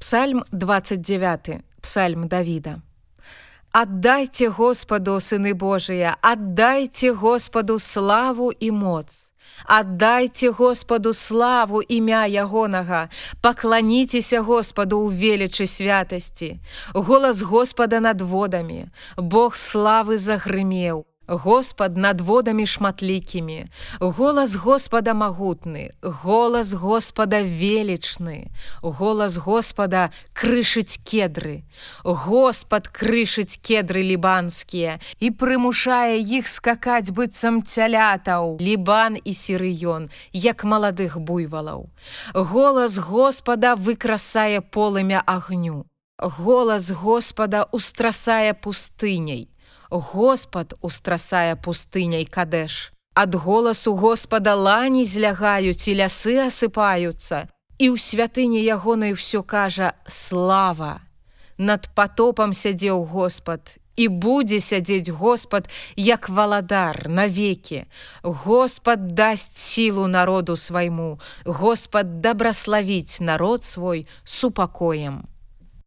Псальм 29 Псальм Давіда. Аддайце Господу, сыны Божыя, аддайце Господу славу і моц. Аддайце Господу славу імя ягонага, пакланіцеся Господу ў велічы святасці. Голас Господа над водамі, Бог славы загрымеў, Господ над водамі шматлікімі, голас Господа магутны, голас Господа велічны, голас Господа крышыць кедры. Господ крышыць кедры лібанскія і прымушае іх скакаць быццам цялятаў, Лібан і сірыён, як маладых буйвалаў. Голас Господа выкрасае полымя агню. Голас Господа устрасае пустыняй. Господ устрасае пустыняй кадэш. Ад голасу Господа лані злягаюць і лясы асыпаюцца, і ў святыні ягонай ўсё кажа слава. Над потопам сядзеў Господ, і будзе сядзець Господ, як валадар навекі. Господ дасць сілу народу свайму, Господ дабраславіць народ свой супакоем.